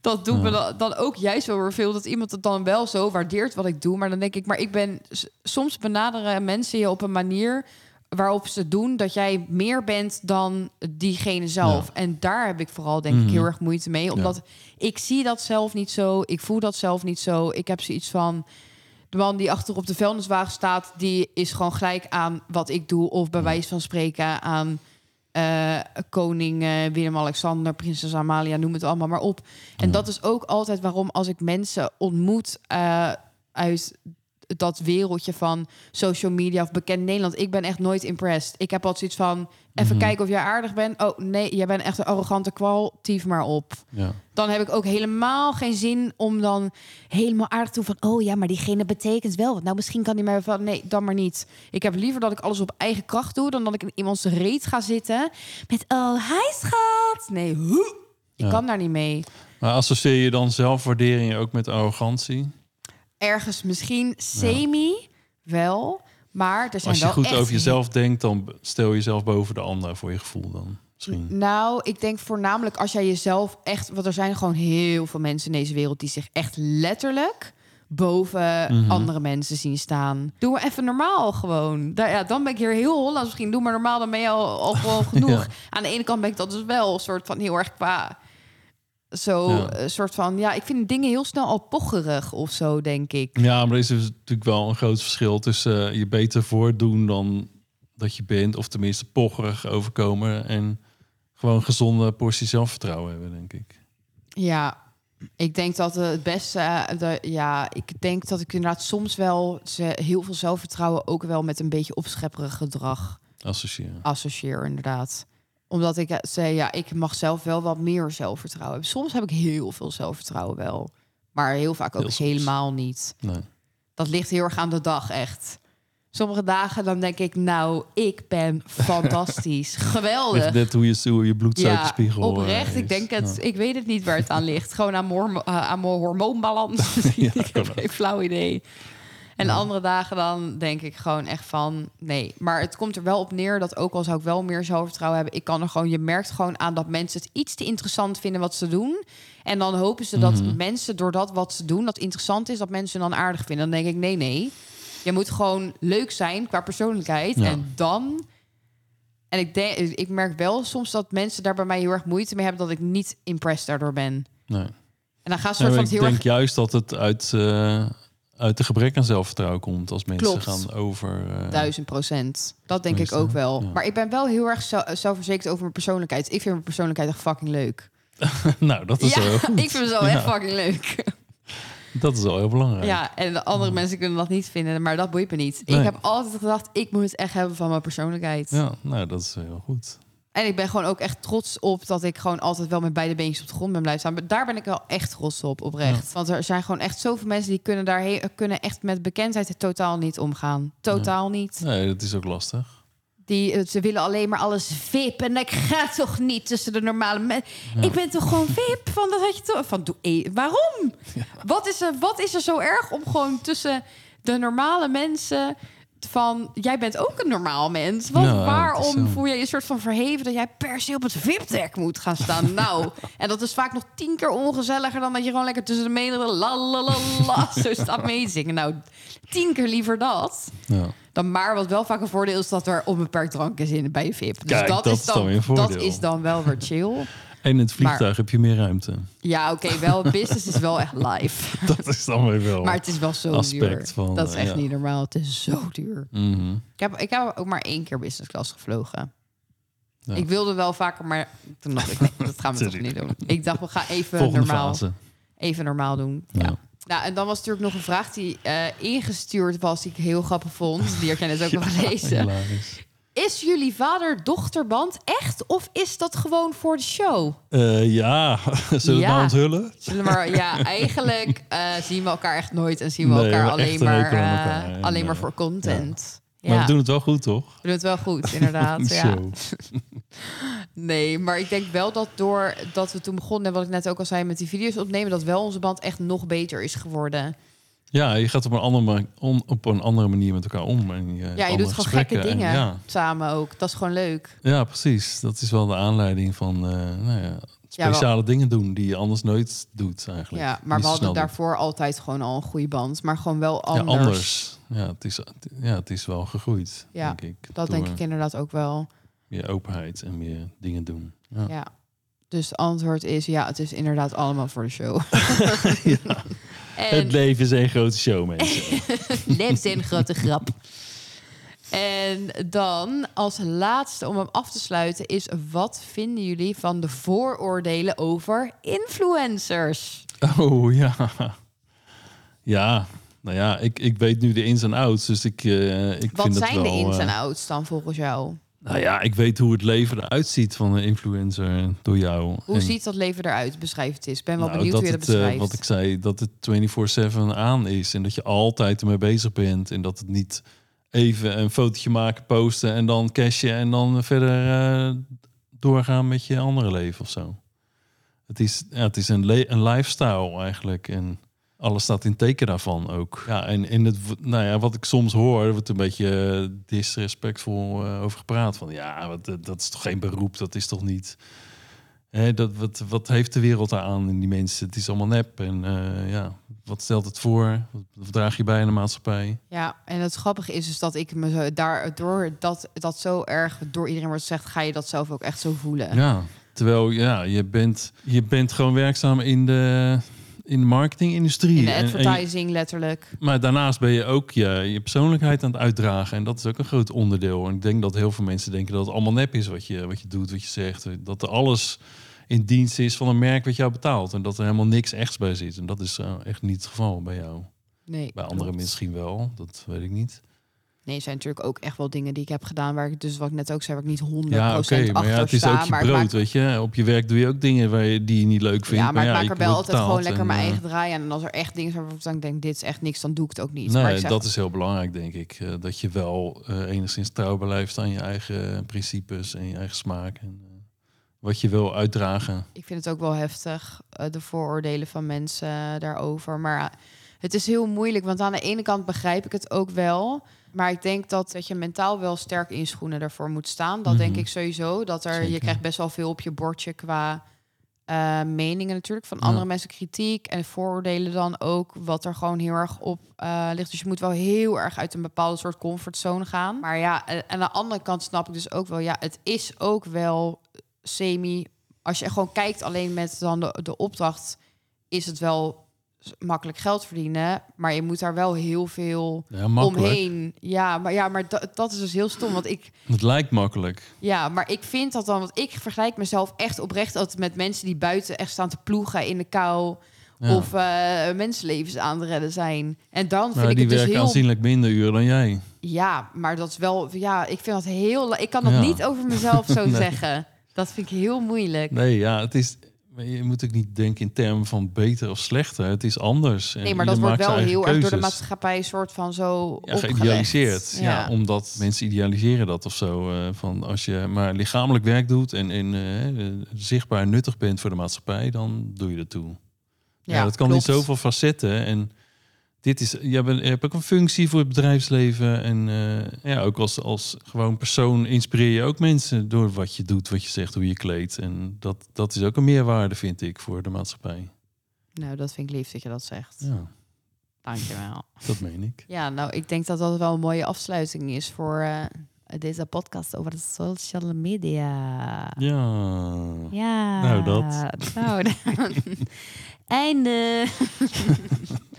dat doet me dan, ook juist wel weer veel. Dat iemand het dan wel zo waardeert wat ik doe. Maar dan denk ik, maar ik ben... Soms benaderen mensen je op een manier waarop ze doen dat jij meer bent dan diegene zelf. En daar heb ik vooral denk ik Mhm. heel erg moeite mee. Omdat ik zie dat zelf niet zo. Ik voel dat zelf niet zo. Ik heb zoiets van... De man die achter op de vuilniswagen staat... die is gewoon gelijk aan wat ik doe. Of bij wijze van spreken aan... eh, koning eh, Willem-Alexander, prinses Amalia, noem het allemaal maar op. En dat is ook altijd waarom als ik mensen ontmoet eh, uit dat wereldje van social media of bekend Nederland, ik ben echt nooit impressed. Ik heb altijd zoiets van, even Mhm. kijken of jij aardig bent. Oh nee, jij bent echt een arrogante kwal, tief maar op. Ja. Dan heb ik ook helemaal geen zin om dan helemaal aardig te doen van... oh ja, maar diegene betekent wel wat. Nou, misschien kan die mij van... nee, dan maar niet. Ik heb liever dat ik alles op eigen kracht doe... dan dat ik in iemands reet ga zitten met... oh, hi schat. Nee, hoe? Ik Ja. kan daar niet mee. Maar associeer je dan zelfwaardering ook met arrogantie? Ergens misschien semi wel... maar er zijn Als je wel goed echt over jezelf denkt, dan stel je jezelf boven de ander voor je gevoel dan. Misschien. Nou, ik denk voornamelijk als jij jezelf echt... Want er zijn gewoon heel veel mensen in deze wereld... die zich echt letterlijk boven Mhm. andere mensen zien staan. Doe maar even normaal gewoon. Daar, ja, dan ben ik hier heel Hollands misschien. Doe maar normaal, dan ben je al, al [laughs] genoeg. Ja. Aan de ene kant ben ik dat dus wel een soort van heel erg qua... Zo, Ja. een soort van... Ja, ik vind dingen heel snel al pocherig of zo, denk ik. Ja, maar er is dus natuurlijk wel een groot verschil tussen eh, je beter voordoen dan dat je bent, of tenminste pocherig overkomen en gewoon een gezonde portie zelfvertrouwen hebben, denk ik. Ja, ik denk dat het beste. eh, de, ja, ik denk dat ik inderdaad soms wel ze heel veel zelfvertrouwen ook wel met een beetje opschepperig gedrag Associëren. associeer, inderdaad. Omdat ik eh, zei, ja, ik mag zelf wel wat meer zelfvertrouwen hebben. Soms heb ik heel veel zelfvertrouwen wel. Maar heel vaak ook Heel soms. helemaal niet. Nee. Dat ligt heel erg aan de dag, echt. Sommige dagen dan denk ik, nou, ik ben fantastisch. [laughs] Geweldig. Net hoe je, hoe je bloedsuikerspiegel Ja, eh, oprecht. is. Ik denk het. Ja. Ik weet het niet waar het aan ligt. [laughs] Gewoon aan mijn, hormo- eh, aan mijn hormoonbalans. Ja, [laughs] ik heb geen flauw idee. En andere dagen dan denk ik gewoon echt van nee. Maar het komt er wel op neer dat ook al zou ik wel meer zelfvertrouwen hebben, ik kan er gewoon. Je merkt gewoon aan dat mensen het iets te interessant vinden wat ze doen. En dan hopen ze dat Mhm. mensen door dat wat ze doen, dat interessant is, dat mensen dan aardig vinden. Dan denk ik nee, nee. Je moet gewoon leuk zijn qua persoonlijkheid. Ja. En dan. En ik, denk, ik merk wel soms dat mensen daar bij mij heel erg moeite mee hebben dat ik niet impressed daardoor ben. Nee. En dan gaat soort maar van ik heel denk erg. juist dat het uit, eh, uit de gebrek aan zelfvertrouwen komt als mensen Klopt. gaan over. eh, Duizend procent. Dat denk ik ook wel. ja. Maar ik ben wel heel erg zo- zelfverzekerd over mijn persoonlijkheid. Ik vind mijn persoonlijkheid echt fucking leuk. [laughs] nou, dat is Ja, wel [laughs] ik vind mezelf echt fucking leuk. [laughs] Dat is wel heel belangrijk. Ja, en de andere mensen kunnen dat niet vinden, maar dat boeit me niet. Nee. Ik heb altijd gedacht, ik moet het echt hebben van mijn persoonlijkheid. Ja, nou, dat is heel goed. En ik ben gewoon ook echt trots op dat ik gewoon altijd wel met beide beentjes op de grond ben blijven staan. Maar Daar ben ik wel echt trots op, oprecht. Want er zijn gewoon echt zoveel mensen die kunnen daar kunnen echt met bekendheid totaal niet omgaan. Totaal niet. Nee, dat is ook lastig. Die, eh, ze willen alleen maar alles VIP. En ik ga toch niet tussen de normale mensen. Ik ben toch gewoon VIP? Van, dat had je toch... Van, doe, eh, waarom? Wat, is er, wat is er zo erg om gewoon tussen de normale mensen... van, jij bent ook een normaal mens. Ja, is waarom voel je je soort van verheven... dat jij per se op het VIP-deck moet gaan staan? [laughs] nou, en dat is vaak nog tien keer ongezelliger... dan dat je gewoon lekker tussen de menigte... la la la la zo staat meezingen. Nou, tien keer liever dat. Ja. Dan maar wat wel vaak een voordeel is dat er onbeperkt drank is in bij VIP. Dus Kijk, dat, dat is dan, een dat is dan wel weer chill. [laughs] En in het vliegtuig heb je meer ruimte. Ja, oké, wel [laughs] business is wel echt live. [laughs] Dat is dan weer wel. Maar het is wel zo Aspect duur. van, dat is echt ja. niet normaal. Het is zo duur. Mhm. Ik heb, ik heb ook maar één keer business class gevlogen. Ja. Ik wilde wel vaker, maar toen dacht ik, nee, dat gaan we [laughs] toch niet doen. Ik dacht, we gaan even Volgende normaal, fase. even normaal doen. Ja. Ja. Nou, en dan was natuurlijk nog een vraag die eh, ingestuurd was, die ik heel grappig vond. Die had jij net ook nog gelezen. Is jullie vader-dochterband echt of is dat gewoon voor de show? Eh, ja, [laughs] zullen we Ja. het nou onthullen? Zullen maar, ja, [laughs] eigenlijk eh, zien we elkaar echt nooit en zien we Nee, elkaar alleen maar, eh, elkaar. Alleen maar voor content. Ja, Maar we doen het wel goed, toch? we doen het wel goed, [laughs] inderdaad. ja. Nee, maar ik denk wel dat door dat we toen begonnen, en wat ik net ook al zei met die video's opnemen, dat wel onze band echt nog beter is geworden. Ja, je gaat op een andere, ma- on- op een andere manier met elkaar om. En je, Ja, je doet gewoon gekke en dingen ja. samen ook. Dat is gewoon leuk. ja, precies. Dat is wel de aanleiding van eh, nou ja, Ja, speciale dingen doen die je anders nooit doet eigenlijk. Ja, Niet maar we hadden daarvoor altijd gewoon al een goede band, maar gewoon wel anders. Ja, anders. Ja, het is, ja, het is wel gegroeid, Ja, denk ik. Dat denk ik inderdaad ook wel. Meer openheid en meer dingen doen. Ja. Ja. Dus het antwoord is ja, het is inderdaad allemaal voor de show. [laughs] Ja. [laughs] En Het leven is een grote show, mensen. [laughs] Leeft een grote grap. En dan als laatste om hem af te sluiten is wat vinden jullie van de vooroordelen over influencers? Oh ja. Ja, nou ja, ik, ik weet nu de ins en outs, dus ik, eh ik Wat vind zijn wel... de ins en eh, outs dan volgens jou? Nou ja, ik weet hoe het leven eruit ziet van een influencer door jou. Hoe En, ziet dat leven eruit? Beschrijf het eens. Ik ben wel nou, benieuwd hoe je dat het, eh, beschrijft. wat ik zei, dat het 24-7 aan is en dat je altijd ermee bezig bent en dat het niet even een fotootje maken, posten en dan cashen en dan verder eh, doorgaan met je andere leven of zo. Het is, ja, het is een, een lifestyle eigenlijk en alles staat in teken daarvan ook. Ja, en in het, nou ja, wat ik soms hoor, er wordt een beetje disrespectvol eh, over gepraat. Van ja, wat, dat is toch geen beroep, dat is toch niet. Hè, dat, wat, wat heeft de wereld aan in die mensen? Het is allemaal nep. En eh, ja, wat stelt het voor? Wat, wat draag je bij in de maatschappij? Ja, en het grappige is dus dat ik me zo daardoor dat dat zo erg door iedereen wordt gezegd, ga je dat zelf ook echt zo voelen. Ja, terwijl ja, je, bent, je bent gewoon werkzaam in de, in de marketingindustrie. In de En- en je- advertising letterlijk. Maar daarnaast ben je ook je, je persoonlijkheid aan het uitdragen. En dat is ook een groot onderdeel. En ik denk dat heel veel mensen denken dat het allemaal nep is wat je, wat je doet, wat je zegt. Dat er alles in dienst is van een merk wat jou betaalt. En dat er helemaal niks echts bij zit. En dat is eh, echt niet het geval bij jou. Nee, Bij anderen klopt. misschien wel, dat weet ik niet. Nee, er zijn natuurlijk ook echt wel dingen die ik heb gedaan waar ik dus wat ik net ook zei, waar ik niet 100% Ja, oké, achter maar ja, het is sta. ook je brood, weet je. Op je werk doe je ook dingen waar je, die je niet leuk vindt. ja, maar, ik maak er wel altijd gewoon lekker en, mijn eh, eigen draai aan. En als er echt dingen zijn waarvan ik denk, dit is echt niks, dan doe ik het ook niet. Nee, zeg, dat is heel belangrijk, denk ik. Eh, dat je wel eh, enigszins trouw blijft aan je eigen principes en je eigen smaak. En wat je wil uitdragen. ik vind het ook wel heftig, de vooroordelen van mensen daarover. Maar het is heel moeilijk, want aan de ene kant begrijp ik het ook wel. Maar ik denk dat, dat je mentaal wel sterk in schoenen ervoor moet staan. Dat denk Mhm. ik sowieso. Dat er, je krijgt best wel veel op je bordje qua eh, meningen natuurlijk. Van Ja. andere mensen kritiek en vooroordelen dan ook. Wat er gewoon heel erg op eh, ligt. Dus je moet wel heel erg uit een bepaalde soort comfortzone gaan. Maar ja, en aan de andere kant snap ik dus ook wel... Ja, het is ook wel semi... Als je gewoon kijkt alleen met dan de, de opdracht... is het wel makkelijk geld verdienen. Maar je moet daar wel heel veel Ja, omheen. Ja, maar, ja, maar dat, dat is dus heel stom. Want ik, Het lijkt makkelijk. ja, maar ik vind dat dan, want ik vergelijk mezelf echt oprecht altijd met mensen die buiten echt staan te ploegen in de kou. Ja. Of eh, mensenlevens aan het redden zijn. En dan vind Maar ik die het dus werken heel... aanzienlijk minder uren dan jij. Ja, maar dat is wel... Ja, ik vind dat heel... Ik kan dat Ja. niet over mezelf zo [laughs] Nee. zeggen. Dat vind ik heel moeilijk. Nee, ja, het is. Maar Je moet ook niet denken in termen van beter of slechter. Het is anders. En Nee, maar dat wordt wel heel erg door de maatschappij soort van zo Ja, geïdealiseerd. Ja. Ja. omdat mensen idealiseren dat of zo. eh, van als je maar lichamelijk werk doet en, en eh, zichtbaar nuttig bent voor de maatschappij, dan doe je dat toe. Ja, dat kan klopt. niet zoveel facetten. En dit is, je hebt, je hebt ook een functie voor het bedrijfsleven. En eh, ja, ook als, als gewoon persoon inspireer je ook mensen door wat je doet, wat je zegt, hoe je kleedt. En dat, dat is ook een meerwaarde, vind ik, voor de maatschappij. Nou, dat vind ik lief dat je dat zegt. Ja. Dankjewel. Dat meen ik. Ja, nou, ik denk dat dat wel een mooie afsluiting is voor eh, deze podcast over de social media. Ja. Ja. Nou, dat. Nou, dan. [laughs] [laughs] Einde. [laughs]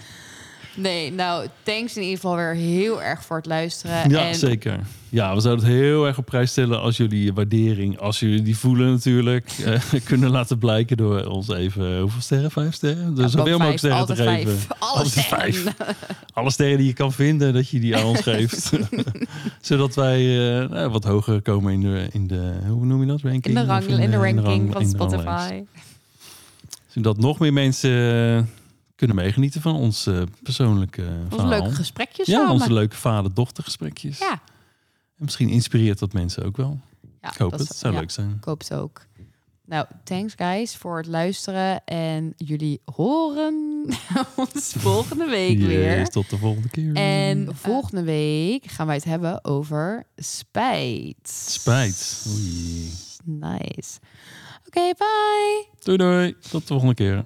nee, nou, thanks in ieder geval weer heel erg voor het luisteren. Ja, en zeker. Ja, we zouden het heel erg op prijs stellen als jullie je waardering, als jullie die voelen natuurlijk, [laughs] eh, kunnen laten blijken door ons even, hoeveel sterren? Vijf sterren? Dus zoveel mogelijk vijf, sterren te geven. [laughs] vijf. Alle sterren. Alle sterren die je kan vinden, dat je die aan ons geeft. [laughs] Zodat wij eh, nou, wat hoger komen in de, in de, hoe noem je dat? Ranking? In de, rang, in de ranking van in de ranglijst. Spotify. Zodat nog meer mensen eh, kunnen meegenieten van ons eh, persoonlijke Onze verhaal. leuke gesprekjes ja, samen. onze leuke vader-dochter gesprekjes. Ja. En misschien inspireert dat mensen ook wel. ja, Ik hoop dat het. zou ja, leuk zijn. Ik hoop het ook. Nou, thanks guys voor het luisteren. En jullie horen [laughs] ons volgende week [laughs] Yes, weer. tot de volgende keer. En volgende week gaan wij het hebben over spijt. Spijt. Oei. Nice. Oké, bye. Doei doei. Tot de volgende keer.